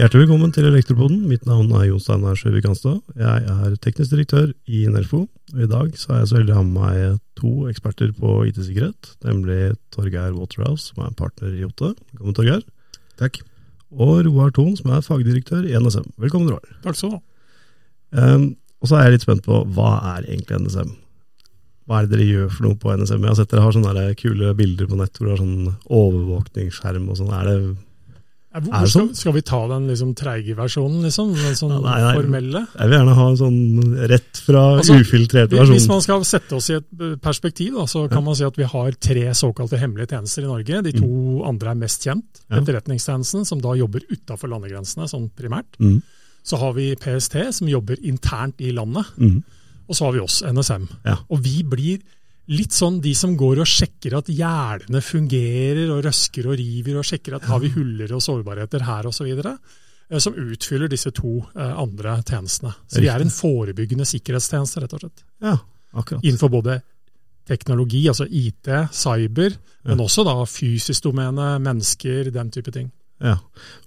Hjertelig velkommen til Elektropoden. Mitt navn er Jon Steinar Sjøvik Hanstad. Jeg er teknisk direktør i Nerfo. Og I dag så er jeg så heldig å ha med meg to eksperter på IT-sikkerhet, nemlig Torgeir Waterhouse, som er partner i Jotte. Velkommen, Torgeir. Takk. Og Roar Thon, som er fagdirektør i NSM. Velkommen, Roar. Takk skal du ha. Um, og så er jeg litt spent på hva er egentlig NSM? Hva er det dere gjør for noe på NSM? Jeg har sett dere har sånne kule bilder på nett hvor dere har sånn overvåkningsskjerm og sånn. Er det hvor- Er det skal, sånn? skal vi ta den liksom treige versjonen, liksom? Den sånn Ja, nei, nei. formelle? Jeg vil gjerne ha en sånn rett fra Altså, versjon. Hvis man skal sette oss i et eh, perspektiv, da, så kan man si at vi har tre såkalte hemmelige tjenester i Norge. De to andre er mest kjent. Mm. Ja. Etterretningstjenesten, som da jobber utafor landegrensene, sånn primært. Mm. Så har vi PST, som jobber internt i landet. Mm. Og så har vi oss, NSM. Ja. Og vi blir litt sånn de som går og sjekker at gjerdene fungerer, og røsker og river, og sjekker at har vi huller og sårbarheter her osv. Som utfyller disse to eh, andre tjenestene. Så de er en forebyggende sikkerhetstjeneste, rett og slett. Ja, akkurat. Innenfor både teknologi, altså IT, cyber, men også da fysisk domene, mennesker, den type ting. Ja,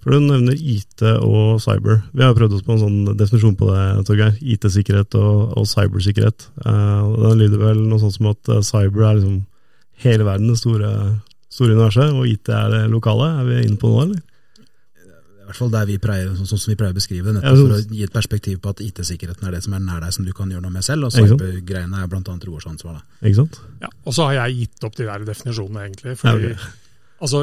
for du nevner IT og cyber. Vi har prøvd oss på en sånn definisjon på det, Torgeir. IT-sikkerhet og, og cybersikkerhet. Uh, Den lyder vel noe sånt som at eh, cyber er liksom hele verden, det store, store universet, og IT er det lokale. Er vi inne på noe, eller? I hvert fall der vi pleier, sånn som vi pleier å beskrive det, nettopp sånn- for å gi et perspektiv på at IT-sikkerheten er det som er nær deg, som du kan gjøre noe med selv, og cybergreiene er annet Roars ansvar. Ikke sant? Ja, og så har jeg gitt opp de der definisjonene, egentlig. fordi Ja, ok. Altså,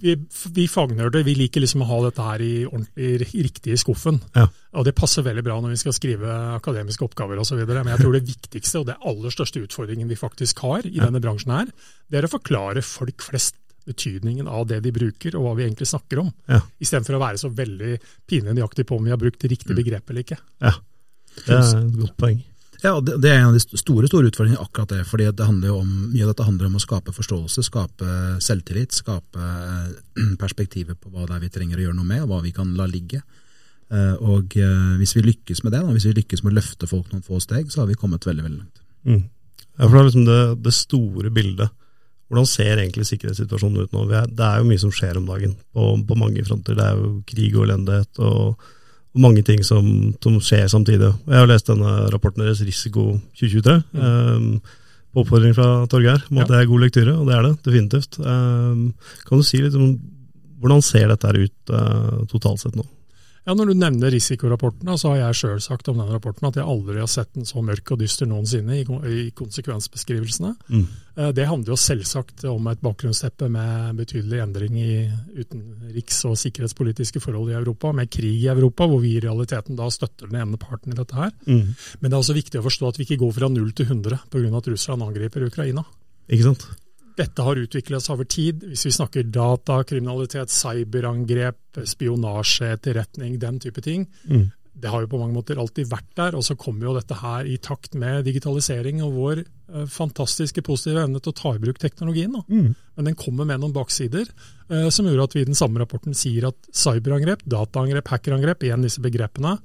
vi, vi fagnerder vi liker liksom å ha dette her i ordentlig riktig i skuffen. Ja. Og det passer veldig bra når vi skal skrive akademiske oppgaver osv. Men jeg tror det viktigste og det aller største utfordringen vi faktisk har i Ja. denne bransjen her, det er å forklare folk flest betydningen av det de bruker, og hva vi egentlig snakker om. Ja. Istedenfor å være så veldig pinlig nøyaktig på om vi har brukt riktig begrep eller ikke. Ja, det er et godt poeng. Ja, det, er en av de store store utfordringene, akkurat det. fordi det om, Mye av dette handler om å skape forståelse, skape selvtillit, skape perspektivet på hva det er vi trenger å gjøre noe med, og hva vi kan la ligge. Eh, Og eh, Hvis vi lykkes med det, da, hvis vi lykkes med å løfte folk noen få steg, så har vi kommet veldig veldig langt. Mm. Ja, for det er liksom det, det store bildet. Hvordan ser egentlig sikkerhetssituasjonen ut nå? Det er jo mye som skjer om dagen på, på mange fronter. Det er jo krig og elendighet og, og mange ting som, som skjer samtidig. Jeg har lest denne rapporten deres, Risiko 2023, eh, på oppfordring fra Torgeir om at Ja. det er god lektyre, og det er det definitivt. Um, kan du si litt om hvordan ser dette ut uh, totalt sett nå? Ja, Når du nevner risikorapporten, så har jeg sjøl sagt om den rapporten at jeg aldri har sett den så mørk og dyster noensinne i, konsekvensbeskrivelsene. Mm. Eh, Det handler jo selvsagt om et bakgrunnsteppe med betydelig endring i utenriks- og sikkerhetspolitiske forhold i Europa, med krig i Europa, hvor vi i realiteten da støtter den ene parten i dette her. Mm. Men det er også viktig å forstå at vi ikke går fra null til 100 pga. at Russland angriper Ukraina. Ikke sant? Dette har utviklet seg over tid. Hvis vi snakker data, kriminalitet, cyberangrep, spionasje, etterretning, den type ting. Mm. Det har jo på mange måter alltid vært der, og så kommer jo dette her i takt med digitalisering og vår eh, fantastiske positive evne til å ta i bruk teknologien. Mm. Men den kommer med noen baksider, eh, som gjorde at vi i den samme rapporten sier at cyberangrep, dataangrep, hackerangrep, igjen disse begrepene,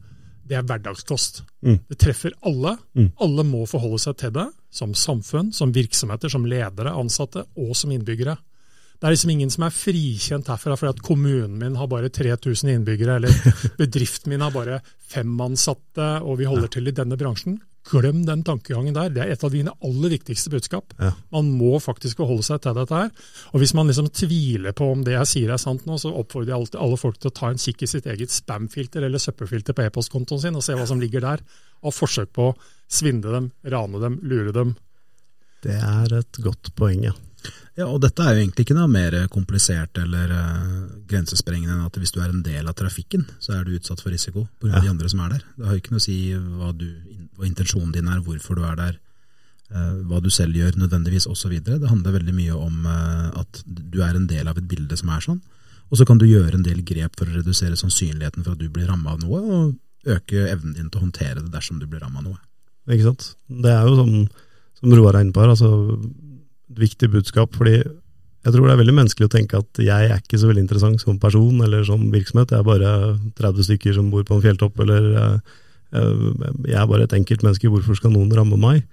det er hverdagskost. Mm. Det treffer alle. Mm. Alle må forholde seg til det, som samfunn, som virksomheter, som ledere, ansatte og som innbyggere. Det er liksom ingen som er frikjent herfra fordi at kommunen min har bare 3000 innbyggere, eller bedriften min har bare fem ansatte, og vi holder til i denne bransjen. Glem den tankegangen der. Det er et av dine aller viktigste budskap. Ja. Man må faktisk forholde seg til dette her. Og hvis man liksom tviler på om det jeg sier er sant nå, så oppfordrer jeg alltid alle folk til å ta en kikk i sitt eget spamfilter eller søppelfilter på e-postkontoen sin, og se hva som ligger der av forsøk på å svindle dem, rane dem, lure dem. Det er et godt poeng, ja. Ja, og dette er jo egentlig ikke noe mer komplisert eller uh, grensesprengende enn at hvis du er en del av trafikken, så er du utsatt for risiko pga. Ja. av de andre som er der. Det har jo ikke noe å si hva, du, hva intensjonen din er, hvorfor du er der, eh, hva du selv gjør nødvendigvis osv. Det handler veldig mye om eh, at du er en del av et bilde som er sånn. Og så kan du gjøre en del grep for å redusere sannsynligheten for at du blir ramma av noe, og øke evnen din til å håndtere det dersom du blir ramma av noe. Ikke sant? Det er jo som, som Roar er inne på her, altså et viktig budskap. fordi jeg tror det er veldig menneskelig å tenke at jeg er ikke så veldig interessant som person eller som virksomhet. Jeg er bare 30 stykker som bor på en fjelltopp, eller eh, jeg er bare et enkelt menneske. Hvorfor skal noen ramme meg?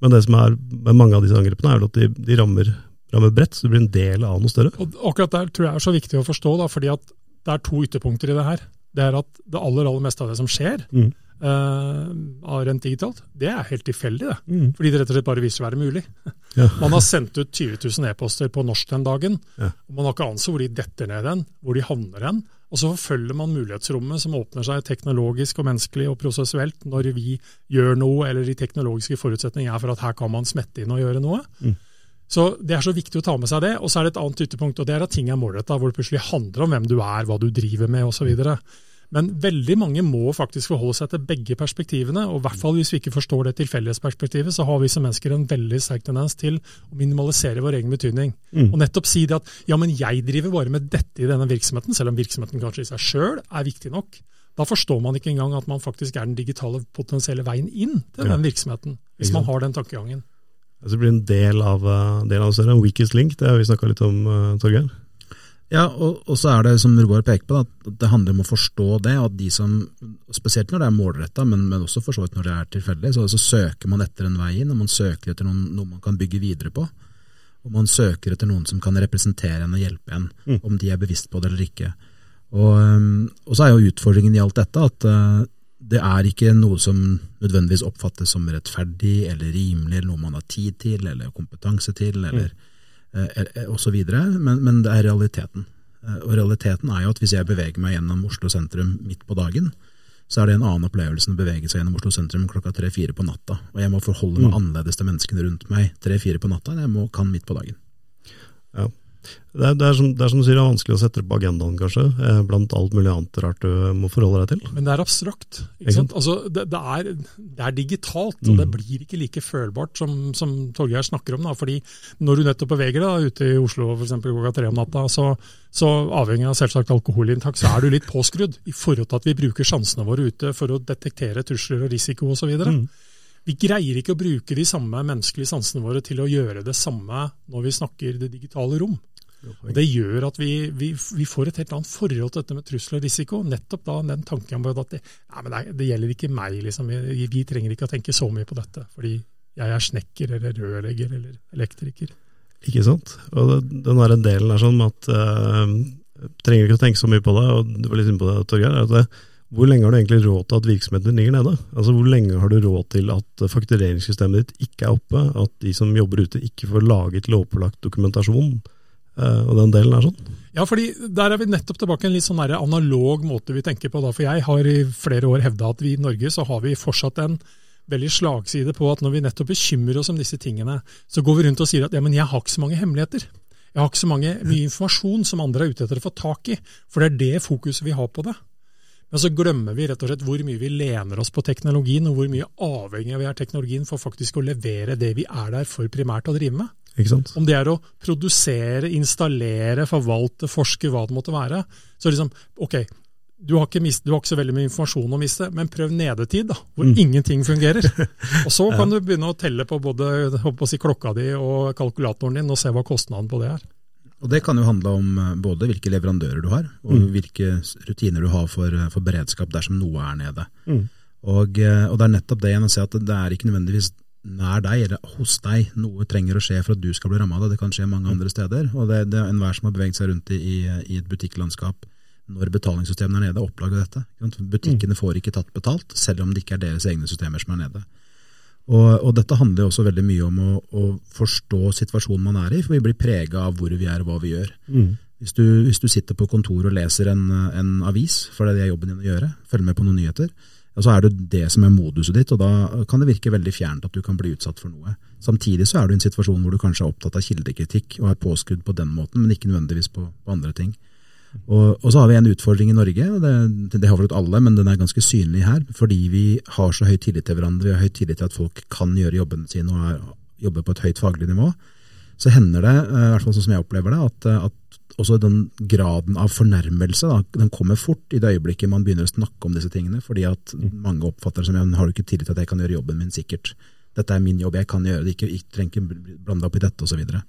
Men det som er med mange av disse angrepene, er at de, de rammer, rammer bredt, så du blir en del av noe større. Og akkurat der tror jeg er så viktig å forstå, da, fordi at det er to ytterpunkter i det her. det er at det aller, aller meste av det som skjer Mm. uh, rent digitalt, det er helt tilfeldig. det. Mm. Fordi det rett og slett bare viser å være mulig. Ja. Man har sendt ut 20 000 e-poster på norsk den dagen, Ja. og man har ikke anelse hvor de detter ned hen, hvor de havner hen. Og så forfølger man mulighetsrommet som åpner seg teknologisk og menneskelig og prosessuelt når vi gjør noe, eller de teknologiske forutsetningene er for at her kan man smette inn og gjøre noe. Mm. Så Det er så viktig å ta med seg det. Og så er det et annet ytterpunkt, og det er at ting er målretta, hvor det plutselig handler om hvem du er, hva du driver med osv. Men veldig mange må faktisk forholde seg til begge perspektivene. og i hvert fall Hvis vi ikke forstår det tilfeldighetsperspektivet, så har vi som mennesker en veldig sterk tendens til å minimalisere vår egen betydning. Mm. Og nettopp si det at ja, men jeg driver bare med dette i denne virksomheten, selv om virksomheten kanskje i seg sjøl er viktig nok. Da forstår man ikke engang at man faktisk er den digitale potensielle veien inn til Ja. den virksomheten. Hvis man har den tankegangen. Det blir en del av, eh, del av større, en weakest link, det har vi snakka litt om, uh, Torgeir. Ja, og, og så er det som Roar peker på, da, at det handler om å forstå det. at de som, Spesielt når det er målretta, men, men også for så vidt når det er tilfeldig. Så, så søker man etter en vei inn, og man søker etter noen, noe man kan bygge videre på. Og man søker etter noen som kan representere en og hjelpe en, Mm. om de er bevisst på det eller ikke. Og, og så er jo utfordringen i alt dette at uh, det er ikke noe som nødvendigvis oppfattes som rettferdig eller rimelig, eller noe man har tid til eller kompetanse til, eller eh, osv. Men, men det er realiteten. Eh, Og realiteten er jo at hvis jeg beveger meg gjennom Oslo sentrum midt på dagen, så er det en annen opplevelse enn å bevege seg gjennom Oslo sentrum klokka tre-fire på natta. Og jeg må forholde meg Mm. annerledes til menneskene rundt meg tre-fire på natta enn jeg må, kan midt på dagen. Det er, det, er som, det er som du sier, det er vanskelig å sette det på agendaen, kanskje, eh, blant alt mulig annet rart du må forholde deg til. Men det er abstrakt. Ikke sant? Altså, det, det, er, det er digitalt, og Mm. det blir ikke like følbart som, som Torgeir snakker om. Da. Fordi når du nettopp beveger deg ute i Oslo for eksempel, klokka tre om natta, så, så avhengig av selvsagt alkoholinntak, så er du litt påskrudd i forhold til at vi bruker sjansene våre ute for å detektere trusler og risiko osv. Mm. Vi greier ikke å bruke de samme menneskelige sansene våre til å gjøre det samme når vi snakker det digitale rom. Og Det gjør at vi, vi, vi får et helt annet forhold til dette med trussel og risiko. Nettopp da den tanken om at det, nei, det, er- gjelder ikke meg. Liksom. Vi, vi trenger ikke å tenke så mye på dette, fordi jeg er snekker eller rørlegger eller elektriker. Ikke sant? Og den der delen er sånn at eh, trenger ikke å tenke så mye på det, og du var litt inne på det, Torgeir. Hvor lenge har du egentlig råd til at virksomheten din ligger nede? Altså Hvor lenge har du råd til at faktureringssystemet ditt ikke er oppe, at de som jobber ute ikke får laget lovpålagt dokumentasjon, og den delen er sånn? Ja, fordi der er vi nettopp tilbake en litt sånn analog måte vi tenker på. da, For jeg har i flere år hevda at vi i Norge så har vi fortsatt en veldig slagside på at når vi nettopp bekymrer oss om disse tingene, så går vi rundt og sier at ja, men jeg har ikke så mange hemmeligheter. Jeg har ikke så mange, mye informasjon som andre er ute etter å få tak i. For det er det fokuset vi har på det. Men så glemmer vi rett og slett hvor mye vi lener oss på teknologien, og hvor mye avhengig vi er av teknologien for faktisk å levere det vi er der for primært å drive med. Om det er å produsere, installere, forvalte, forske, hva det måtte være. Så liksom, ok, du har, ikke mist, du har ikke så veldig mye informasjon å miste, men prøv nedetid, da, hvor Mm. ingenting fungerer. Og så kan du begynne å telle på både på si, klokka di og kalkulatoren din, og se hva kostnaden på det er. Og Det kan jo handle om eh, både hvilke leverandører du har, og Mm. hvilke rutiner du har for, eh, for beredskap dersom noe er nede. Mm. Og, eh, og det er nettopp det igjen å si at det er ikke nødvendigvis nær deg eller hos deg noe trenger å skje for at du skal bli ramma av det. Det kan skje mange andre steder. Og det, det er enhver som har beveget seg rundt i, i, et butikklandskap når betalingssystemene er nede, opplager dette. Butikkene får ikke tatt betalt, selv om det ikke er deres egne systemer som er nede. Og, og dette handler også veldig mye om å, å forstå situasjonen man er i, for vi blir prega av hvor vi er og hva vi gjør. Mm. Hvis du, hvis du sitter på kontoret og leser en, en avis, for det er det jobben din å gjøre, følger med på noen nyheter, så er det det som er moduset ditt, og da kan det virke veldig fjernt at du kan bli utsatt for noe. Samtidig så er du i en situasjon hvor du kanskje er opptatt av kildekritikk og er påskudd på den måten, men ikke nødvendigvis på, på andre ting. Og, og så har vi en utfordring i Norge, og det, det har vel alle, men den er ganske synlig her, fordi vi har så høy tillit til hverandre, vi har høy tillit til at folk kan gjøre jobben sin og er, jobbe på et høyt faglig nivå. Så hender det, eh, i hvert fall sånn som jeg opplever det, at, eh, at også den graden av fornærmelse da, den kommer fort i det øyeblikket man begynner å snakke om disse tingene, fordi at mange oppfatter det som ja, har du ikke tillit til at jeg kan gjøre jobben min sikkert. Dette er min jobb, jeg kan gjøre det, ikke, jeg trenger ikke bl- blande opp i dette osv. Så, videre.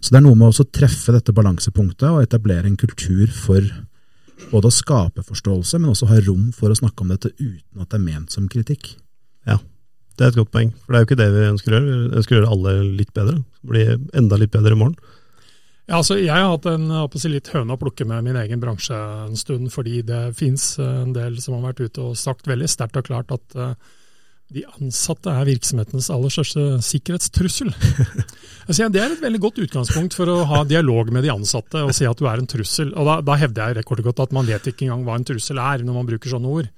så det er noe med også å treffe dette balansepunktet og etablere en kultur for både å skape forståelse, men også ha rom for å snakke om dette uten at det er ment som kritikk. Det er et godt poeng, for det er jo ikke det vi ønsker å gjøre. Vi ønsker å gjøre alle litt bedre. Bli enda litt bedre i morgen. Ja, altså, jeg har hatt en si, litt høne å plukke med min egen bransje en stund, fordi det fins en del som har vært ute og sagt veldig sterkt og klart at uh, de ansatte er virksomhetens aller største sikkerhetstrussel. altså, det er et veldig godt utgangspunkt for å ha dialog med de ansatte og si at du er en trussel. Og Da, da hevder jeg rekordgodt at man vet ikke engang hva en trussel er når man bruker sånne ord.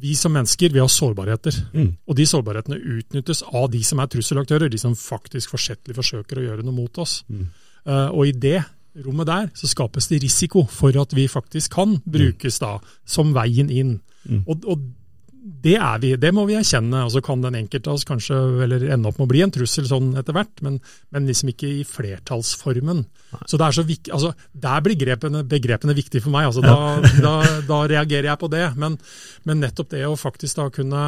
Vi som mennesker vi har sårbarheter, mm. og de sårbarhetene utnyttes av de som er trusselaktører, de som faktisk forsettlig forsøker å gjøre noe mot oss. Mm. Uh, og i det rommet der så skapes det risiko for at vi faktisk kan brukes da som veien inn. Mm. Og, og det er vi, det må vi erkjenne. og Så kan den enkelte av oss kanskje eller ende opp med å bli en trussel sånn etter hvert, men, men liksom ikke i flertallsformen. Nei. Så det er så viktig, altså, Der blir begrepene, begrepene viktige for meg. altså da, ja. da, da, reagerer jeg på det. Men, men, nettopp det å faktisk da kunne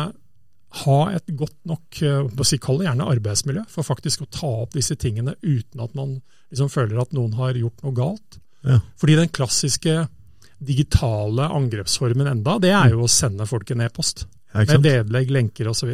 ha et godt nok si, Kall det gjerne arbeidsmiljø, for faktisk å ta opp disse tingene uten at man liksom føler at noen har gjort noe galt. Ja. Fordi den klassiske digitale angrepsformen enda, det er jo å sende folk en e-post. Ja, med vedlegg, lenker osv.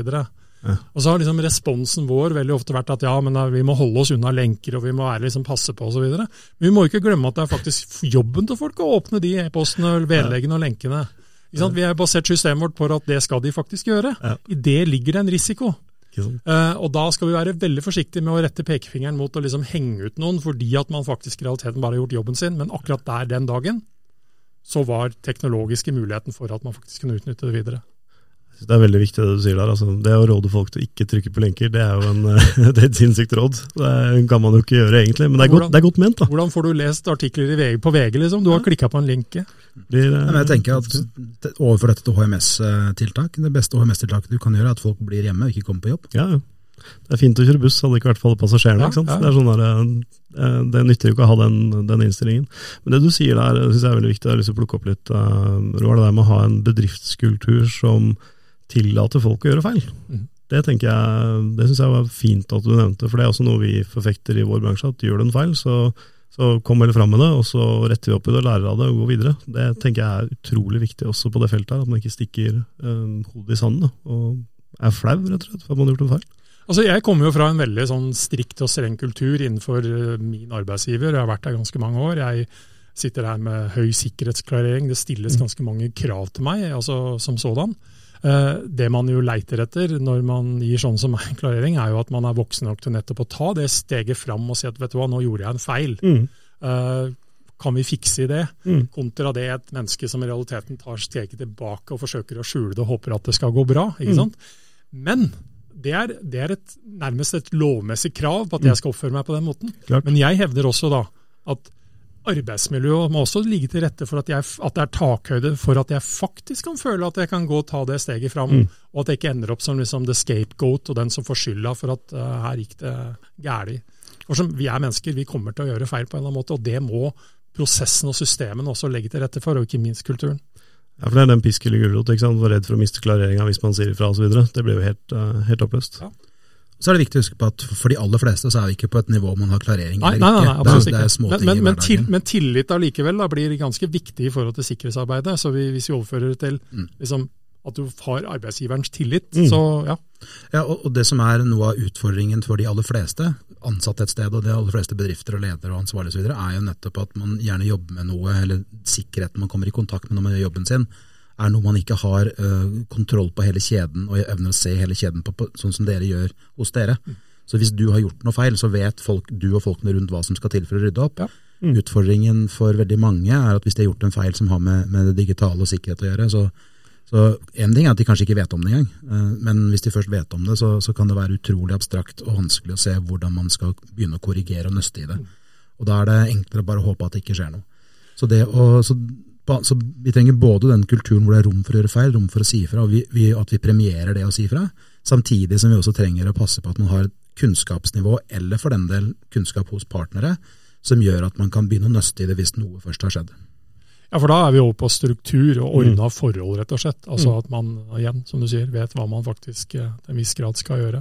Ja. Og så har liksom responsen vår veldig ofte vært at ja, men vi må holde oss unna lenker og vi må være, liksom passe på osv. Men vi må ikke glemme at det er faktisk jobben til folk å åpne de e-postene, vedleggene og lenkene. Vi har basert systemet vårt på at det skal de faktisk gjøre. Ja. I det ligger det en risiko. Uh, og da skal vi være veldig forsiktige med å rette pekefingeren mot å liksom henge ut noen fordi at man faktisk i realiteten bare har gjort jobben sin, men akkurat der den dagen så var teknologiske muligheten for at man faktisk kunne utnytte det videre. Det er veldig viktig det du sier der. Altså, det å råde folk til å ikke trykke på lenker, det er jo en, det er et sinnssykt råd. Det kan man jo ikke gjøre egentlig, men det er, hvordan, godt, det er godt, ment. da. Hvordan får du lest artikler VG, på VG, liksom? Du har ja. klikka på en lenke. Blir, jeg tenker at Overfor dette til HMS-tiltak, det beste HMS-tiltaket du kan gjøre, er at folk blir hjemme og ikke kommer på jobb. Ja, ja. Det er fint å kjøre buss, hadde ikke vært for alle passasjerene. Ja? Ja. Det, er sånn der, eh, det nytter jo ikke å ha den, den, innstillingen. Men det du sier der, syns jeg er veldig viktig. Jeg har lyst til å plukke opp litt, uh, Roar. Det der med å ha en bedriftskultur som tillater folk å gjøre feil. Mm. Det tenker jeg, det syns jeg var fint at du nevnte, for det er også noe vi forfekter i vår bransje. at Gjør du en feil, så, så kom vel fram med det, og så retter vi opp i det lærer av det og går videre. Det tenker jeg er utrolig viktig også på det feltet, at man ikke stikker um, hodet i sanden og er flau rett og slett for at man har gjort en feil. Altså, Jeg kommer jo fra en veldig sånn strikt og streng kultur innenfor eh, min arbeidsgiver. Jeg har vært der ganske mange år. Jeg sitter her med høy sikkerhetsklarering. Det stilles mm. ganske mange krav til meg altså som sådan. Eh, det man jo leiter etter når man gir sånn som meg klarering, er jo at man er voksen nok til nettopp å ta det steget fram og si at vet du hva, nå gjorde jeg en feil. Mm. Uh, kan vi fikse i det? Mm. Kontra det et menneske som i realiteten tar steget tilbake og forsøker å skjule det og håper at det skal gå bra. ikke mm. Men det er, det er et, nærmest et lovmessig krav på at jeg mm. skal oppføre meg på den måten. Klart. Men jeg hevder også da at arbeidsmiljøet må også ligge til rette for at, jeg, at, det er takhøyde for at jeg faktisk kan føle at jeg kan gå og ta det steget fram, mm. og at jeg ikke ender opp som liksom the scapegoat og den som får skylda for at uh, her gikk det galt. For som Vi er mennesker, vi kommer til å gjøre feil på en eller annen måte, og det må prosessen og systemene også legge til rette for, og ikke minst kulturen. Ja, for det er den pisk eller gulrot. Var redd for å miste klareringa hvis man sier ifra osv. Det blir jo helt, uh, helt oppløst. Ja. Så er det viktig å huske på at for de aller fleste så er vi ikke på et nivå man har klarering nei, nei, nei, nei, absolutt ikke. men, men, men, til, men, tillit allikevel da, blir ganske viktig i forhold til sikkerhetsarbeidet. Så vi, hvis vi overfører det til mm. liksom, at du har arbeidsgiverens tillit, mm. så ja. Ja, og, og, Det som er noe av utfordringen for de aller fleste ansatte et sted, og de aller fleste bedrifter og ledere og ansvarlige osv., er jo nettopp at man gjerne jobber med noe, eller sikkerheten man kommer i kontakt med når man gjør jobben sin, er noe man ikke har uh, kontroll på hele kjeden og evner å se hele kjeden på, på, sånn som dere gjør hos dere. Mm. Så hvis du har gjort noe feil, så vet folk, du og folkene rundt hva som skal til for å rydde opp. Ja. Mm. Utfordringen for veldig mange er at hvis de har gjort en feil som har med, med det digitale og sikkerhet å gjøre, så, så en ting er at de kanskje ikke vet om det engang, uh, men hvis de først vet om det, så, så, kan det være utrolig abstrakt og vanskelig å se hvordan man skal begynne å korrigere og nøste i det. Og da er det enklere bare å håpe at det ikke skjer noe. Så det å, så så Vi trenger både den kulturen hvor det er rom for å gjøre feil, rom for å si ifra, og vi, vi, at vi premierer det å si ifra. Samtidig som vi også trenger å passe på at man har et kunnskapsnivå, eller for den del kunnskap hos partnere, som gjør at man kan begynne å nøste i det hvis noe først har skjedd. Ja, for da er vi over på struktur og ordna mm. forhold, rett og slett. Altså mm. at man igjen, som du sier, vet hva man faktisk eh, til en viss grad skal gjøre.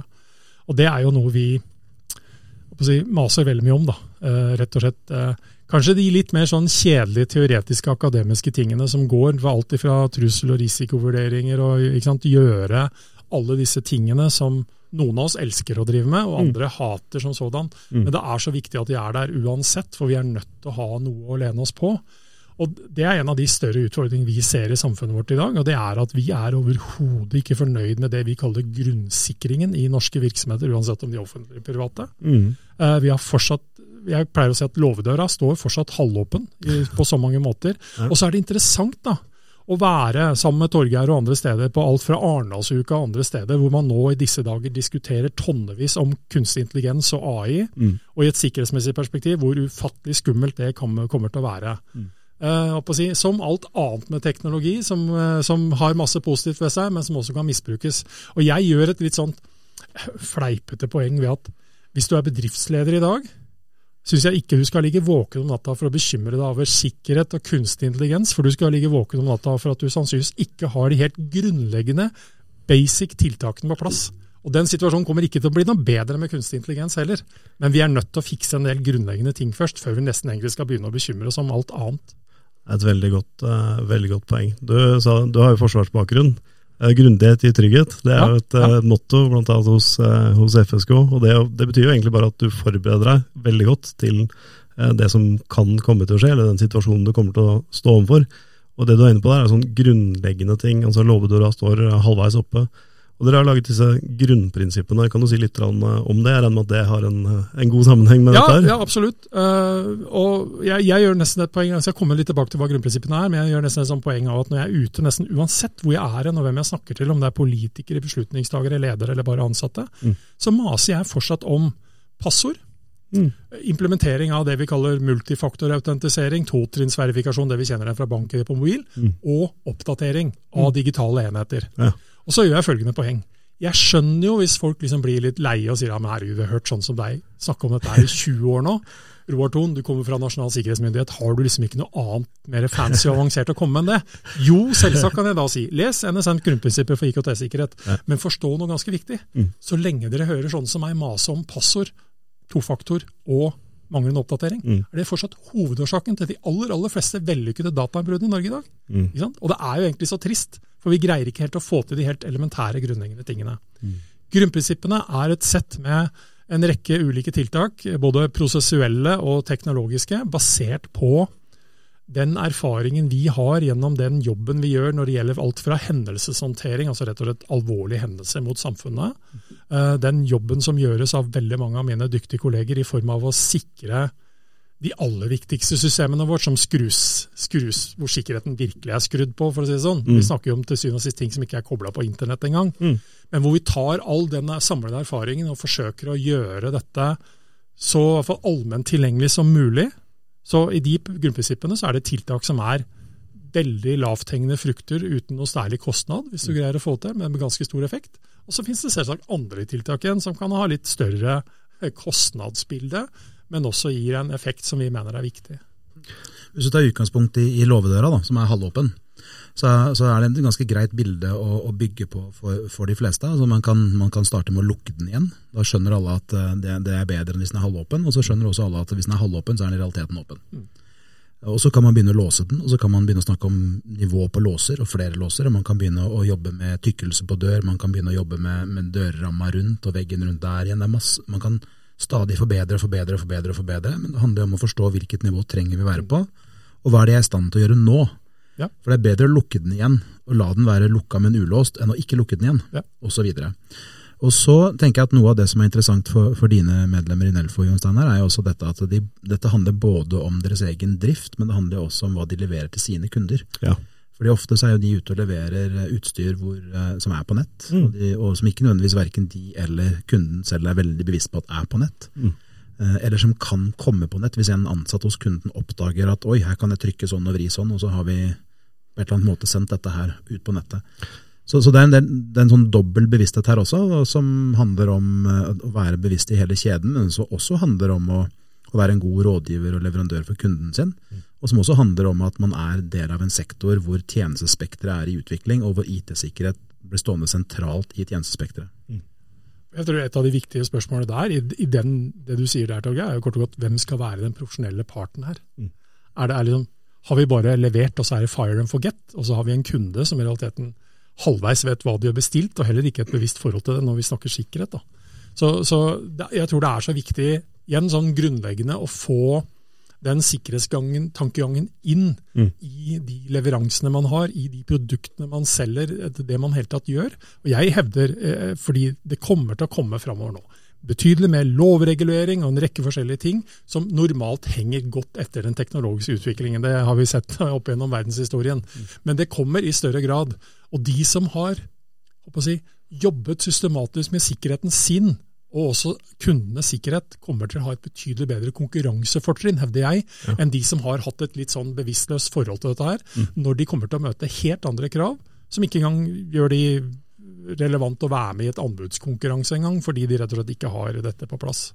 Og det er jo noe vi si, maser veldig mye om, da. Eh, rett og slett. Eh, Kanskje de litt mer sånn kjedelige teoretiske akademiske tingene som går for alt fra trussel- og risikovurderinger og sant, gjøre alle disse tingene som noen av oss elsker å drive med, og Mm. andre hater som sådan. Men det er så viktig at de er der uansett, for vi er nødt til å ha noe å lene oss på. Og Det er en av de større utfordringene vi ser i samfunnet vårt i dag. og Det er at vi er overhodet ikke fornøyd med det vi kaller grunnsikringen i norske virksomheter, uansett om de er offentlige eller private. Mm. Eh, Vi har fortsatt jeg pleier å si at låvedøra står fortsatt halvåpen på så mange måter. Og så er det interessant da, å være sammen med Torgeir og andre steder på alt fra Arendalsuka og andre steder, hvor man nå i disse dager diskuterer tonnevis om kunstig intelligens og AI, Mm. og i et sikkerhetsmessig perspektiv hvor ufattelig skummelt det kommer, kommer til å være. Mm. Eh, si, som alt annet med teknologi, som, eh, som har masse positivt ved seg, men som også kan misbrukes. Og jeg gjør et litt sånn fleipete poeng ved at hvis du er bedriftsleder i dag, syns jeg ikke du skal ligge våken om natta for å bekymre deg over sikkerhet og kunstig intelligens, for du skal ligge våken om natta for at du sannsynligvis ikke har de helt grunnleggende basic tiltakene på plass. Og Den situasjonen kommer ikke til å bli noe bedre med kunstig intelligens heller. Men vi er nødt til å fikse en del grunnleggende ting først, før vi nesten egentlig skal begynne å bekymre oss om alt annet. Et veldig godt, eh, veldig godt poeng. Du, sa, du har jo forsvarsbakgrunn. Eh, grundighet i trygghet, det er Ja, jo et eh, motto blant annet hos, hos FSK. og det, det betyr jo egentlig bare at du forbereder deg veldig godt til det som kan komme til å skje, eller den situasjonen du kommer til å stå overfor. Og det du er inne på der, er sånn grunnleggende ting. altså Låvedøra står halvveis oppe. Og Dere har laget disse grunnprinsippene. Kan du si litt eh, om det? Jeg regner med at det har en, eh, en god sammenheng med Ja, dette? her? ja absolutt. Uh, og jeg, jeg gjør nesten et poeng, altså jeg kommer litt tilbake til hva grunnprinsippene er, men jeg gjør nesten et sånt poeng av at når jeg er ute, nesten uansett hvor jeg er og hvem jeg snakker til, om det er politikere, beslutningstagere, ledere eller bare ansatte, Mm. så maser jeg fortsatt om passord. Mm. Implementering av det vi kaller multifaktorautentisering, totrinnsverifikasjon, det vi kjenner fra bank på mobil, Mm. og oppdatering av digitale enheter. Ja. Og så gjør jeg følgende poeng. Jeg skjønner jo hvis folk liksom blir litt leie og sier ja, men herregud, vi har hørt sånn som deg snakke om dette i 20 år nå. Roar Thon, du kommer fra Nasjonal sikkerhetsmyndighet, har du liksom ikke noe annet mer fancy og avansert å komme med enn det? Jo, selvsagt kan jeg da si. Les NSM grunnprinsipper for IKT-sikkerhet, men forstå noe ganske viktig. Mm. Så lenge dere hører sånn som meg mase om passord, tofaktor og manglende oppdatering, Mm. er det fortsatt hovedårsaken til de aller, aller fleste vellykkede datainnbruddene i Norge i dag. Mm. Og det er jo egentlig så trist, for vi greier ikke helt å få til de helt elementære grunnleggende tingene. Mm. Grunnprinsippene er et sett med en rekke ulike tiltak, både prosessuelle og teknologiske, basert på den erfaringen vi har gjennom den jobben vi gjør når det gjelder alt fra hendelseshåndtering, altså rett og slett alvorlige hendelser mot samfunnet, den jobben som gjøres av veldig mange av mine dyktige kolleger i form av å sikre de aller viktigste systemene våre, som skrus, skrus, hvor sikkerheten virkelig er skrudd på, for å si det sånn. Mm. Vi snakker jo om til syvende og sist ting som ikke er kobla på internett engang. Mm. Men hvor vi tar all den samlede erfaringen og forsøker å gjøre dette så allment tilgjengelig som mulig. Så i de grunnprinsippene så er det tiltak som er veldig lavthengende frukter uten noe særlig kostnad, hvis du greier å få til, men med ganske stor effekt. Og så finnes det selvsagt andre tiltak igjen som kan ha litt større eh, kostnadsbilde, men også gir en effekt som vi mener er viktig. Hvis du tar utgangspunkt i, i låvedøra, da, som er halvåpen, så, så er det et ganske greit bilde å, å bygge på for, for de fleste. Altså man, kan, man kan starte med å lukke den igjen. Da skjønner alle at eh, det, det er bedre enn hvis den er halvåpen, og så skjønner også alle at hvis den er halvåpen, så er den i realiteten åpen. Mm. Og Så kan man begynne å låse den, og så kan man begynne å snakke om nivå på låser og flere låser. og Man kan begynne å jobbe med tykkelse på dør, man kan begynne å jobbe med, med dørramma rundt og veggen rundt der igjen. Det er masse, man kan stadig forbedre og forbedre og forbedre, forbedre, men det handler om å forstå hvilket nivå trenger vi være på, og hva er det jeg er i stand til å gjøre nå. Ja. For det er bedre å lukke den igjen og la den være lukka, men ulåst, enn å ikke lukke den igjen, Ja. og så. Og så tenker jeg at Noe av det som er interessant for, for dine medlemmer i Nelfo, Jon Steinar, er jo også dette at de, dette handler både om deres egen drift, men det handler også om hva de leverer til sine kunder. Ja. Fordi Ofte så er jo de ute og leverer eh, utstyr hvor, eh, som er på nett, Mm. og, de, og som ikke nødvendigvis verken de eller kunden selv er veldig bevisst på at er på nett. Mm. Eh, Eller som kan komme på nett hvis en ansatt hos kunden oppdager at oi, her kan jeg trykke sånn og vri sånn, og så har vi på et eller annet måte sendt dette her ut på nettet. Så, så det, er en, del- det er en sånn dobbel bevissthet her også, som handler om eh, å være bevisst i hele kjeden, men som også handler om å, å være en god rådgiver og leverandør for kunden sin. Og som også handler om at man er del av en sektor hvor tjenestespekteret er i utvikling, og hvor IT-sikkerhet blir stående sentralt i tjenestespekteret. Jeg tror Et av de viktige spørsmålene der, i, i den, det du sier der, Torgeir, er jo kort og godt hvem skal være den profesjonelle parten her. Mm. Er det, er liksom, har vi bare levert, og så er det fire and forget, og så har vi en kunde som i realiteten halvveis vet hva de har bestilt, og heller ikke et bevisst forhold til det når vi snakker sikkerhet. Så, så jeg tror det er så viktig, igjen sånn grunnleggende, å få den sikkerhetstankegangen inn mm. i de leveransene man har, i de produktene man selger, det man helt tatt gjør. Og jeg hevder, eh, fordi det kommer til å komme framover nå, betydelig mer lovregulering og en rekke forskjellige ting som normalt henger godt etter den teknologiske utviklingen. Det har vi sett opp gjennom verdenshistorien. Men det kommer i større grad. Og de som har si, jobbet systematisk med sikkerheten sin, og også kundenes sikkerhet kommer til å ha et betydelig bedre konkurransefortrinn, hevder jeg, ja. enn de som har hatt et litt sånn bevisstløst forhold til dette her, mm. når de kommer til å møte helt andre krav, som ikke engang gjør de relevant å være med i et anbudskonkurranse engang, fordi de rett og slett ikke har dette på plass.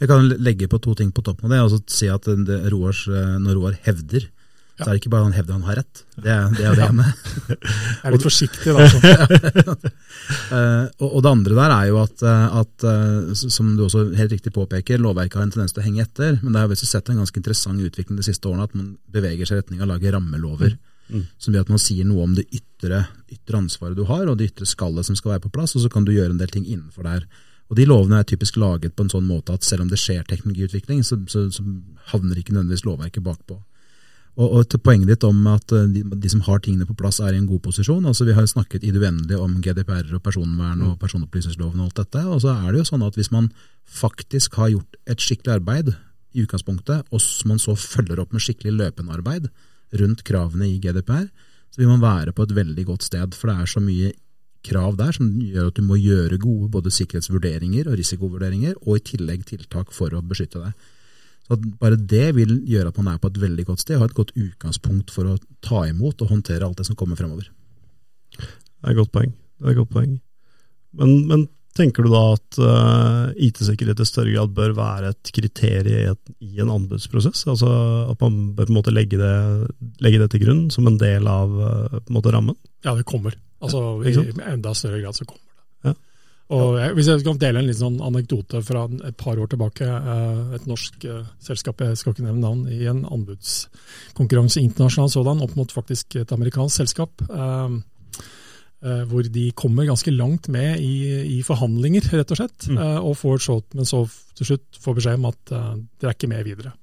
Jeg kan legge på to ting på toppen av det. altså si at det, Roars, eh, Når Roar hevder så er det ikke bare han hevder han har rett. Det det, er det ene. Jeg er litt forsiktig, da. Altså. uh, og, det andre der er jo at, eh, at som du også helt riktig påpeker, lovverket har en tendens til å henge etter. Men det har vi sett en ganske interessant utvikling de siste årene, at man beveger seg i retning av å lage rammelover. Mm. Som gjør at man sier noe om det ytre, ytre, ansvaret du har, og det ytre skallet som skal være på plass, og så kan du gjøre en del ting innenfor der. Og De lovene er typisk laget på en sånn måte at selv om det skjer teknologiutvikling, så, så, så havner ikke nødvendigvis lovverket bakpå. Og, og, til poenget ditt om at eh, de, de, som har tingene på plass, er i en god posisjon. altså Vi har jo snakket i det uendelige om GDPR og personvern og personopplysningsloven og alt dette. Og så er det jo sånn at hvis man faktisk har gjort et skikkelig arbeid i utgangspunktet, og man så følger opp med skikkelig løpende arbeid rundt kravene i GDPR, så vil man være på et veldig godt sted. For det er så mye krav der som gjør at du må gjøre gode både sikkerhetsvurderinger og risikovurderinger, og i tillegg tiltak for å beskytte deg. Så Bare det vil gjøre at man er på et veldig godt sted, og har et godt utgangspunkt for å ta imot og håndtere alt det som kommer fremover. Det er et godt poeng. Det er et godt poeng. Men, men tenker du da at uh, IT-sikkerhet i større grad bør være et kriterium i, en anbudsprosess? Altså At man bør på en måte legge det, legge det til grunn som en del av uh, på en måte rammen? Ja, det kommer. Altså I enda større grad så kommer det. og jeg, Hvis jeg skal dele en liten sånn anekdote fra et par år tilbake. Uh, et norsk selskap, jeg skal ikke nevne navn, i en anbudskonkurranse internasjonal sådan, opp mot faktisk et amerikansk selskap. Uh, hvor de kommer ganske langt med i, i forhandlinger, rett og slett. Mm. og får så, men så til slutt får beskjed om at dere er ikke med videre.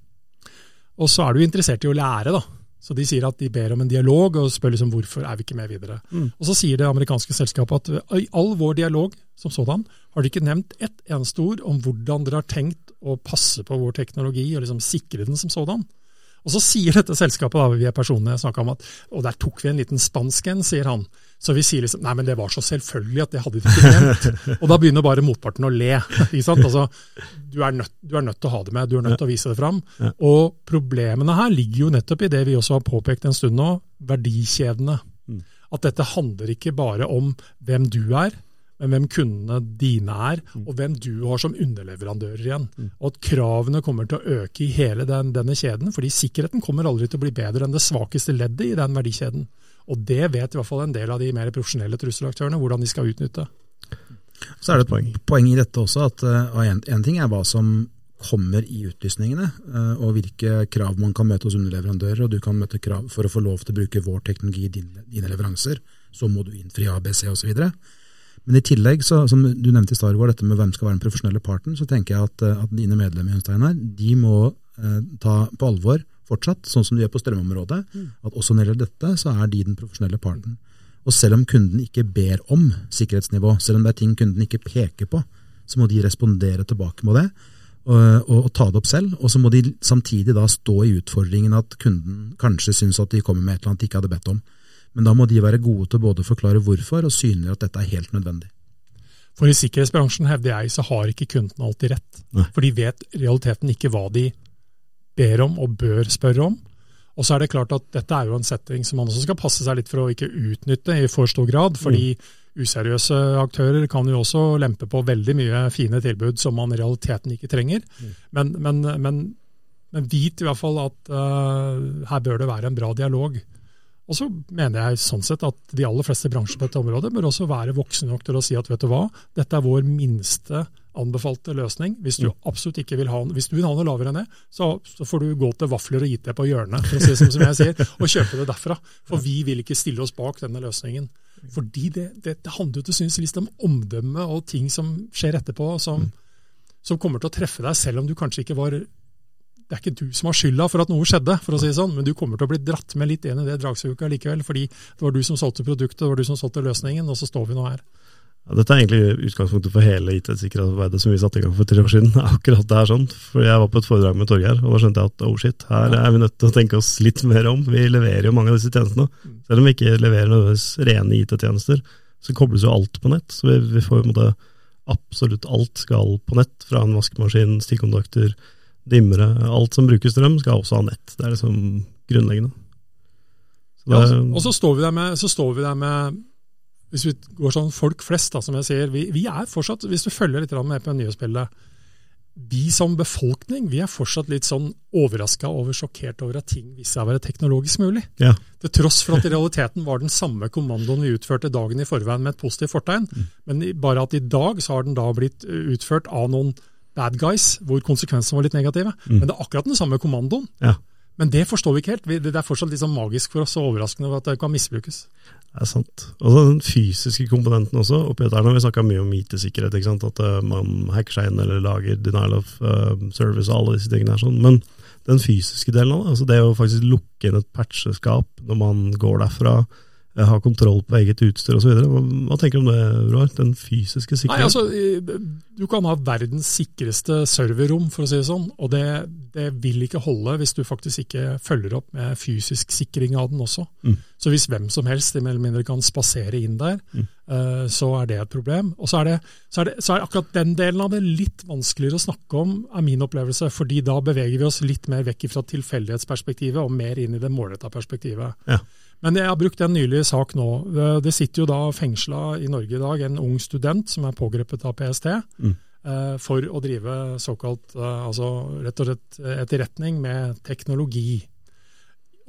Og så er du interessert i å lære, da. Så de sier at de ber om en dialog og spør liksom hvorfor er vi ikke med videre. Mm. Og Så sier det amerikanske selskapet at i all vår dialog som sådan har de ikke nevnt ett eneste ord om hvordan dere har tenkt å passe på vår teknologi og liksom sikre den som sådan. Og Så sier dette selskapet, da, vi er personene jeg snakka om, at og der tok vi en liten spansk en, sier han. Så vi sier liksom nei, men det var så selvfølgelig at det hadde de ikke glemt. Og da begynner bare motparten å le. ikke sant? Altså, du er, nødt, du er nødt til å ha det med, du er nødt til å vise det fram. Og problemene her ligger jo nettopp i det vi også har påpekt en stund nå, verdikjedene. Mm. At dette handler ikke bare om hvem du er, men hvem kundene dine er, mm. og hvem du har som underleverandører igjen. Mm. Og at kravene kommer til å øke i hele den, denne kjeden, fordi sikkerheten kommer aldri til å bli bedre enn det svakeste leddet i den verdikjeden. Og det vet i hvert fall en del av de mer profesjonelle trusselaktørene hvordan de skal utnytte. Så er det et poeng, poeng i dette også at en, eh, en ting er hva som kommer i utlysningene, eh, og hvilke krav man kan møte hos underleverandører. og Du kan møte krav for å få lov til å bruke vår teknologi i dine, dine leveranser. Så må du innfri ABC osv. Men i tillegg, så, som du nevnte i stad, dette med hvem skal være den profesjonelle parten, så tenker jeg at, eh, at dine medlemmer i Steinar, de må eh, ta på alvor fortsatt, sånn som de gjør på strømområdet, mm. at også når det gjelder dette, så er de den profesjonelle parten. Og selv om kunden ikke ber om sikkerhetsnivå, selv om det er ting kunden ikke peker på, så må de respondere tilbake med det og, og, og ta det opp selv. Og så må de samtidig da stå i utfordringen at kunden kanskje syns at de kommer med et eller annet de ikke hadde bedt om. Men da må de være gode til både å forklare hvorfor og synliggjøre at dette er helt nødvendig. For i sikkerhetsbransjen, hevder jeg, så har ikke kunden alltid rett. Nei. For de vet realiteten ikke hva de ber om og bør spørre om. Og så er det klart at dette er jo en setting som man også skal passe seg litt for å ikke utnytte i for stor grad. fordi mm. useriøse aktører kan jo også lempe på veldig mye fine tilbud som man i realiteten ikke trenger. Mm. Men, men, men, men, vit i hvert fall at uh, her bør det være en bra dialog. Og så mener jeg sånn sett at de aller fleste bransjer på dette området bør også være voksne nok til å si at vet du hva, dette er vår minste anbefalte løsning. Hvis du mm. absolutt ikke vil ha hvis du vil ha noe lavere enn det, så, så, får du gå til vafler og IT på hjørnet for å si som, som jeg sier, og kjøpe det derfra. For vi vil ikke stille oss bak denne løsningen. Fordi det, det, det handler jo til syvende og sist om omdømme og ting som skjer etterpå, som, som kommer til å treffe deg, selv om du kanskje ikke var det er ikke du som har skylda for at noe skjedde, for å si det sånn, men du kommer til å bli dratt med litt inn i det dragsuget likevel, fordi det var du som solgte produktet, det var du som solgte løsningen, og så står vi nå her. Ja, dette er egentlig utgangspunktet for hele IT-sikkerhetsarbeidet som vi satte i gang for tre år siden. Akkurat det er sånn. For Jeg var på et foredrag med Torgeir, og da skjønte jeg at oh shit, her er vi nødt til å tenke oss litt mer om. Vi leverer jo mange av disse tjenestene. Selv om vi ikke leverer nødvendigvis rene IT-tjenester, så kobles jo alt på nett. Så vi, vi får jo måte, absolutt alt skal på nett, fra en vaskemaskin, stikkontakter, dimmere. Alt som bruker strøm, skal også ha nett. Det er liksom grunnleggende. Så det, ja, og så står med, så står vi der med hvis vi går sånn folk flest, da, som jeg sier, vi, vi, er fortsatt, hvis du følger litt med på nyhetsbildet, vi som befolkning vi er fortsatt litt sånn overraska over, sjokkert over at ting viser seg å være teknologisk mulig. Ja. Til tross for at i realiteten var den samme kommandoen vi utførte dagen i forveien med et positivt fortegn, mm. men bare at i dag så har den da blitt utført av noen bad guys, hvor konsekvensene var litt negative. Mm. Men det er akkurat den samme kommandoen. Ja. Men det forstår vi ikke helt. Det er fortsatt sånn magisk for oss og overraskende at det kan misbrukes. Det er sant. Og så den fysiske komponenten også. oppi dette har Vi snakka mye om IT-sikkerhet, ikke sant? at uh, man hacker seg inn eller lager denial of uh, service og alle disse tingene. her sånn. Men den fysiske delen av det, altså det å faktisk lukke inn et patcheskap når man går derfra, Eh, ha kontroll på eget utstyr osv. Hva, hva tenker du om det, Roar? Den fysiske sikkerheten? Nei, altså, Du kan ha verdens sikreste serverrom, for å si det sånn, og det, det, vil ikke holde hvis du faktisk ikke følger opp med fysisk sikring av den også. Mm. Så hvis hvem som helst mer eller mindre kan spasere inn der, mm. uh, så er det et problem. Og så er, det, så, er det, så er akkurat den delen av det litt vanskeligere å snakke om, er min opplevelse. fordi da beveger vi oss litt mer vekk fra tilfeldighetsperspektivet og mer inn i det målretta perspektivet. Ja. Men jeg har brukt en nylig sak nå. Det sitter jo da fengsla i Norge i dag en ung student som er pågrepet av PST. Mm. Eh, for å drive såkalt eh, altså rett og slett etterretning med teknologi.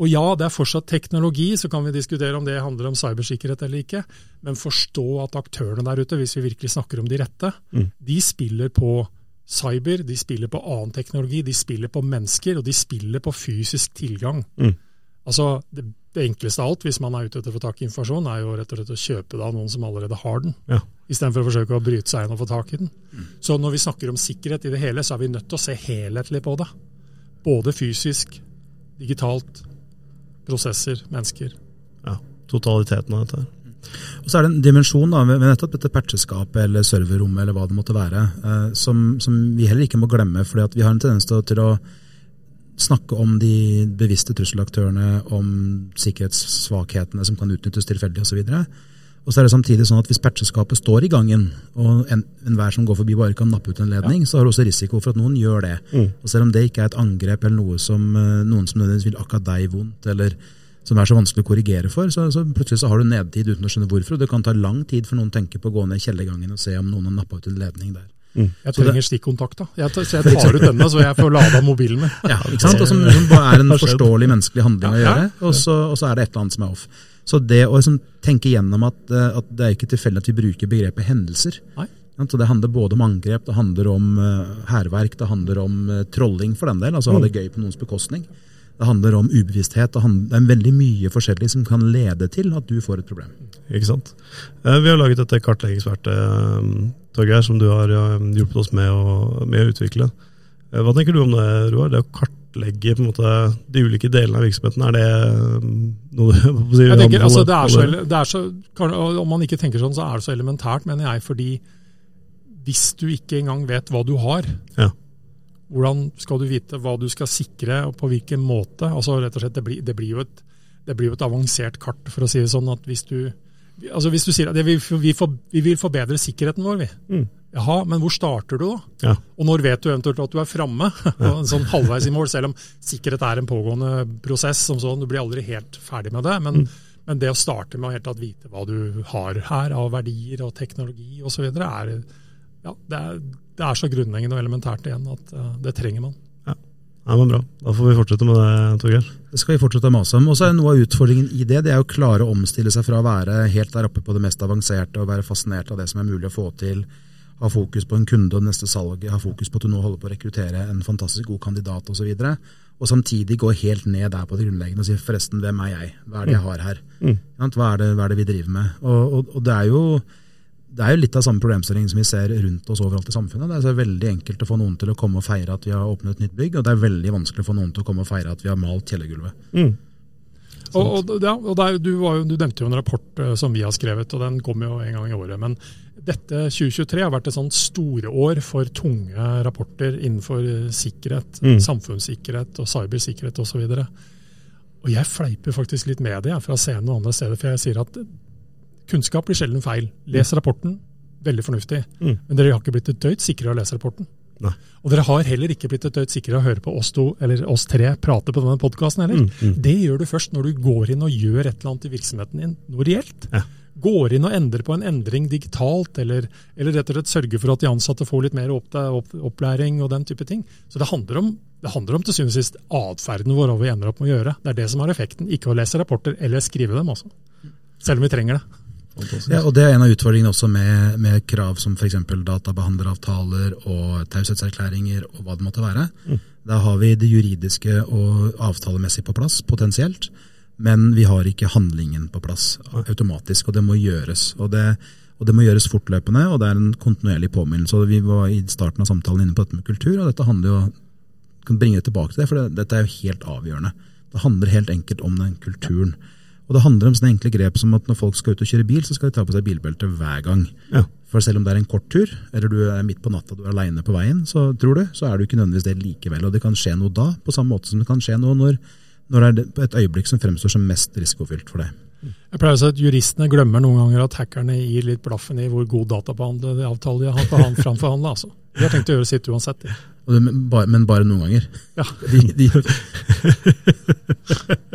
Og ja, det er fortsatt teknologi, så kan vi diskutere om det handler om cybersikkerhet eller ikke. Men forstå at aktørene der ute, hvis vi virkelig snakker om de rette, mm. de spiller på cyber, de spiller på annen teknologi, de spiller på mennesker, og de spiller på fysisk tilgang. Mm. Altså, det det enkleste av alt, hvis man er ute etter å få tak i informasjon, er jo rett og slett å kjøpe det av noen som allerede har den, ja. istedenfor å forsøke å bryte seg inn og få tak i den. Mm. Så når vi snakker om sikkerhet i det hele, så er vi nødt til å se helhetlig på det. Både fysisk, digitalt, prosesser, mennesker. Ja, totaliteten av dette. Og Så er det en dimensjon da, ved nettopp dette patcheskapet eller serverrommet eller hva det måtte være, eh, som, som, vi heller ikke må glemme. fordi vi har en tendens til, til å snakke om de bevisste trusselaktørene, om sikkerhetssvakhetene som kan utnyttes tilfeldig osv. Og så er det samtidig sånn at Hvis patcheskapet står i gangen, og enhver en som går forbi bare kan nappe ut en ledning, ja. så har du også risiko for at noen gjør det. Mm. Og Selv om det ikke er et angrep eller noe som eh, noen som nødvendigvis vil akkurat deg vondt, eller som er så vanskelig å korrigere for, så, så plutselig så har du nedtid uten å skjønne hvorfor. og Det kan ta lang tid for noen å tenke på å gå ned i kjellergangen og se om noen har nappa ut en ledning der. Mm. Jeg trenger stikkontakt, da. Jeg, så jeg tar ut denne, så jeg får lada mobilen min. Ja, ikke sant? Og som, er en forståelig menneskelig handling å gjøre, og så, og så, er det et eller annet som er off. Så det å liksom, tenke gjennom at, eh, at, det er ikke tilfeldig at vi bruker begrepet hendelser. Nei. Så Det handler både om angrep, det handler om eh, hærverk, det handler om uh, trolling for den del. altså ha det mm. gøy på noens bekostning. Det handler om ubevissthet. Det, handler, det er veldig mye forskjellig som kan lede til at du får et problem. Ikke sant. Vi har laget dette kartleggingsverktøyet Torgeir, som du har hjulpet oss med å, med å, utvikle. Eh, hva tenker du om det, Roar? Det å kartlegge på en måte, de ulike delene av virksomheten, er det noe du si, Jeg tenker, altså, det er så, det er så, Om man ikke tenker sånn, så er det så elementært, mener jeg. fordi hvis du ikke engang vet hva du har, ja. Hvordan skal du vite hva du skal sikre, og på hvilken måte? altså rett og slett, Det blir, det blir, jo, et, det blir jo et avansert kart, for å si det sånn. at hvis du altså Hvis du sier at vi, vi, for, vi vil forbedre sikkerheten vår, vi. Mm. Jaha, men hvor starter du, da? Ja. Og når vet du eventuelt at du er framme? Ja. sånn halvveis i mål, selv om sikkerhet er en pågående prosess. som sånn, Du blir aldri helt ferdig med det. Men, mm. men det å starte med å helt tatt vite hva du har her av verdier og teknologi osv., er, ja, det er, det er så grunnleggende og elementært igjen at uh, det trenger man. Ja, men Bra. Da får vi fortsette med det, Torgeir. Det skal vi fortsette å mase om. Og så er Noe av utfordringen i det det er å klare å omstille seg fra å være helt der oppe på det mest avanserte og være fascinert av det som er mulig å få til, ha fokus på en kunde og neste salg, ha fokus på at du nå holder på å rekruttere en fantastisk god kandidat osv. Og, så og samtidig gå helt ned der på det grunnleggende og si forresten, hvem er jeg? Hva er det jeg har her? Mm. Hva, er det, hva, er det, vi driver med? Og, og, og det, er jo, det er jo litt av samme problemstilling som vi ser rundt oss overalt i samfunnet. Det er veldig enkelt å få noen til å komme og feire at vi har åpnet et nytt bygg, og det er veldig vanskelig å få noen til å komme og feire at vi har malt kjellergulvet. Mm. Og, og, ja, og der, du, jo, du, nevnte jo en rapport uh, som vi har skrevet, og den kommer jo en gang i året. Men dette 2023 har vært et sånt storeår for tunge rapporter innenfor eh, sikkerhet, mm. samfunnssikkerhet og cybersikkerhet osv. Og, så og jeg fleiper faktisk litt med det fra scenen og andre steder, for jeg sier at kunnskap blir sjelden feil. Les mm. rapporten, veldig fornuftig. Mm. Men dere har ikke blitt et døyt sikre av å lese rapporten. Nei. Og dere har heller ikke blitt et døyt sikre av å høre på oss to, eller oss tre prate på denne podkasten heller. Mm, mm. Det gjør du først når du går inn og gjør et eller annet i virksomheten din, noe reelt. Ja. Går inn og endrer på en endring digitalt, eller, eller rett og slett sørger for at de ansatte får litt mer opp, opp, opplæring og den type ting. Så det handler om, det handler om til syvende og sist atferden vår, hva vi ender opp med å gjøre. Det er det som har effekten, ikke å lese rapporter eller skrive dem også. Selv om vi trenger det. Ja, og Det er en av utfordringene også med, med krav som f.eks. databehandleravtaler og taushetserklæringer og hva det måtte være. Mm. Da har vi det juridiske og avtalemessig på plass, potensielt. Men vi har ikke handlingen på plass automatisk, og det må gjøres. Og det, og det må gjøres fortløpende, og det er en kontinuerlig påminnelse. Vi var i starten av samtalen inne på dette med kultur, og dette handler jo kan bringe det tilbake til det, for det, dette er jo helt avgjørende. Det handler helt enkelt om den kulturen. Og det handler om sånne enkle grep som at når folk skal ut og kjøre bil, så skal de ta på seg bilbelte hver gang. Ja. For selv om det er en kort tur, eller du er midt på natta du er aleine på veien, så tror du, så er du ikke nødvendigvis det likevel. Og det kan skje noe da, på samme måte som det kan skje noe når, når det er et øyeblikk som fremstår som mest risikofylt for deg. Jeg pleier å si at Juristene glemmer noen ganger at hackerne gir litt blaffen i hvor god dataavtale de har framforhandla. Altså. De har tenkt å gjøre sitt uansett. Men bare, men bare noen ganger. Ja. De, de,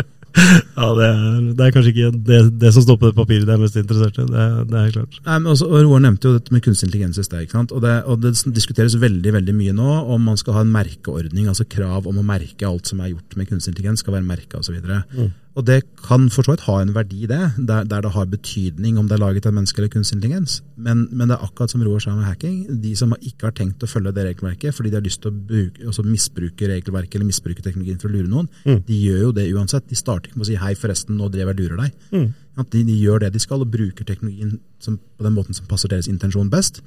ja, det er, det er, kanskje ikke det, det, som står på det papiret det er mest interessert i. Det, det, er klart. Nei, men også, og Roar nevnte jo dette med kunstig intelligens i sted. Og, og, det, diskuteres veldig veldig mye nå om man skal ha en merkeordning, altså krav om å merke alt som er gjort med kunstig intelligens, skal være merka osv. Mm. Og det kan for så vidt ha en verdi, det, der, der, det har betydning om det er laget av menneske eller kunstig intelligens. Men, men, det er akkurat som Roar sa med hacking. De som ikke har tenkt å følge det regelverket fordi de har lyst til å bruke, altså misbruke regelverket eller misbruke teknologien for å lure noen, mm. de gjør jo det uansett. De starter ikke med å si 'hei, forresten, nå drev jeg lurer deg'. Mm. De, de, gjør det de skal, og bruker teknologien som, på den måten som passer deres intensjon best.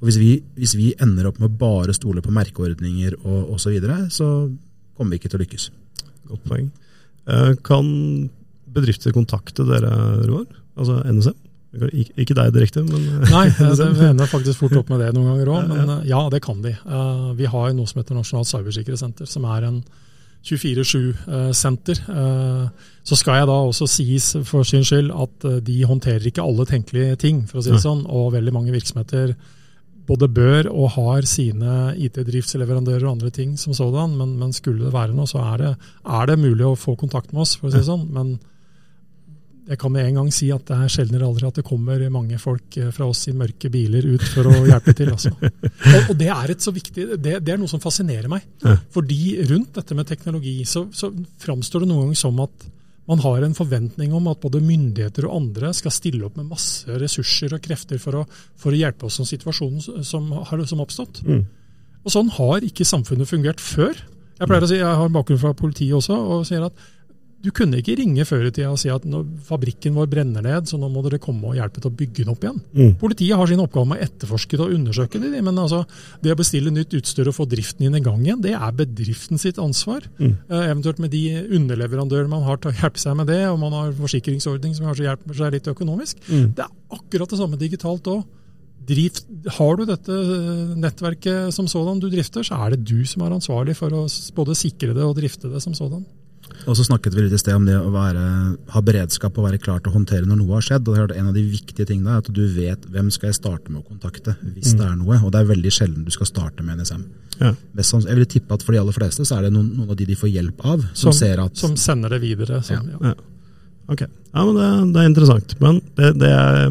Og hvis vi, hvis vi ender opp med å bare stole på merkeordninger og osv., så, videre, så kommer vi ikke til å lykkes. Godt poeng. Eh, kan bedrifter kontakte dere, Roar? Altså NSM? Ikke deg direkte, men eh, Nei, det ender faktisk fort opp med det noen ganger òg. Men ja, det kan de. Eh, vi har noe som heter Nasjonalt cybersikkerhetssenter, som er en 24-7-senter. Så skal jeg da også sies for sin skyld at de håndterer ikke alle tenkelige ting, for å si det sånn. Og veldig mange virksomheter både bør og har sine IT-driftsleverandører og andre ting som sådan, men, men, skulle det være noe, så er det, er det, mulig å få kontakt med oss, for å si det sånn. Men jeg kan med en gang si at det er sjeldnere aldri at det kommer mange folk eh, fra oss i mørke biler ut for å hjelpe til. Altså. Og, og, det er et så viktig, det, det, er noe som fascinerer meg. Fordi rundt dette med teknologi så, så framstår det noen ganger som at man har en forventning om at både myndigheter og andre skal stille opp med masse ressurser og krefter for å, for å hjelpe oss som situasjonen som har som oppstått. Mm. Og Sånn har ikke samfunnet fungert før. Jeg pleier å si, jeg har bakgrunn fra politiet også, og sier at du kunne ikke ringe før i tida og si at fabrikken vår brenner ned, så nå må dere komme og hjelpe til å bygge den opp igjen. Mm. Politiet har sin oppgave med å etterforske det og undersøke det, men altså, det å bestille nytt utstyr og få driften inn i gang igjen, det er bedriften sitt ansvar. Mm. Uh, eventuelt med de underleverandørene man har til å hjelpe seg med det, og man har forsikringsordning som kanskje hjelper seg litt økonomisk. Mm. Det er akkurat det samme digitalt òg. har du dette nettverket som sådan du drifter, så er det du som er ansvarlig for å både sikre det og drifte det som sådan. Og så snakket vi litt i sted om det å være, ha beredskap og være klar til å håndtere når noe har skjedd. og det er En av de viktige tingene er at du vet hvem skal jeg starte med å kontakte hvis mm. det er noe. Og det er veldig sjelden du skal starte med NSM. Ja. Jeg vil tippe at for de aller fleste så er det noen, noen av de de får hjelp av, som, som ser at Som sender det videre. Som, ja. Ja. Ok, ja, men det, det er interessant. Men det, det er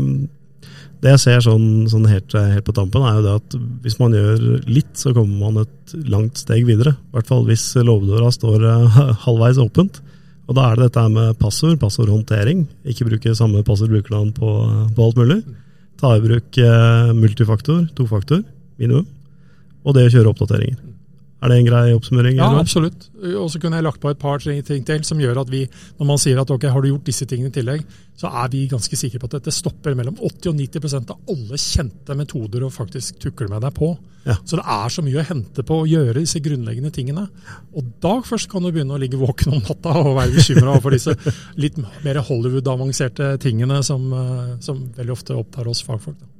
det jeg ser sånn, sånn helt, helt, på tampen, er jo det at hvis man gjør litt, så kommer man et langt steg videre. I hvert fall hvis låvedøra står uh, halvveis åpent. Og da er det dette med passord, passordhåndtering. Ikke bruke samme passordbrukernavn på, på alt mulig. ta i bruk eh, multifaktor, tofaktor, minimum, og det å kjøre oppdateringer. Er det en grei oppsummering? Ja, eller? absolutt. Og så kunne jeg lagt på et par ting ting til som gjør at vi, når man sier at ok, har du gjort disse tingene i tillegg, så er vi ganske sikre på at dette stopper mellom 80 og 90% av alle kjente metoder å faktisk tukle med deg på. Ja. Så det er så mye å hente på å gjøre disse grunnleggende tingene. Og da først kan du begynne å ligge våken om natta og være bekymra for disse litt mer Hollywood-avanserte tingene som, eh, som veldig ofte opptar oss fagfolk. Da.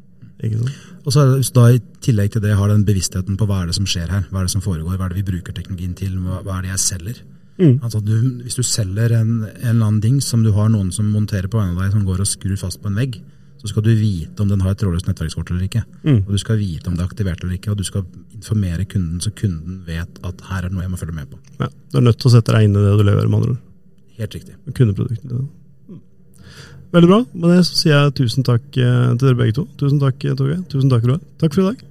Og så da I tillegg til det har den bevisstheten på hva er det som skjer her, hva er det som foregår, hva er det vi bruker teknologien til, hva, hva er det jeg selger. Mm. Altså du, Hvis du selger en, en eller annen ding som du har noen som monterer på vegne av deg, som går og skrur fast på en vegg, så skal du vite om den har et trådløst nettverkskort eller ikke. Mm. Og du skal vite om det er aktivert eller ikke, og du skal informere kunden så kunden vet at her er det noe jeg må følge med på. Ja, du er nødt til å sette deg inn i det du leverer, med andre ord. Helt riktig. Kundeproduktene dine. Veldig bra. Med det så sier jeg tusen takk eh, til dere begge to. Tusen takk, Torgeir. Tusen takk, Roar. Takk for i dag.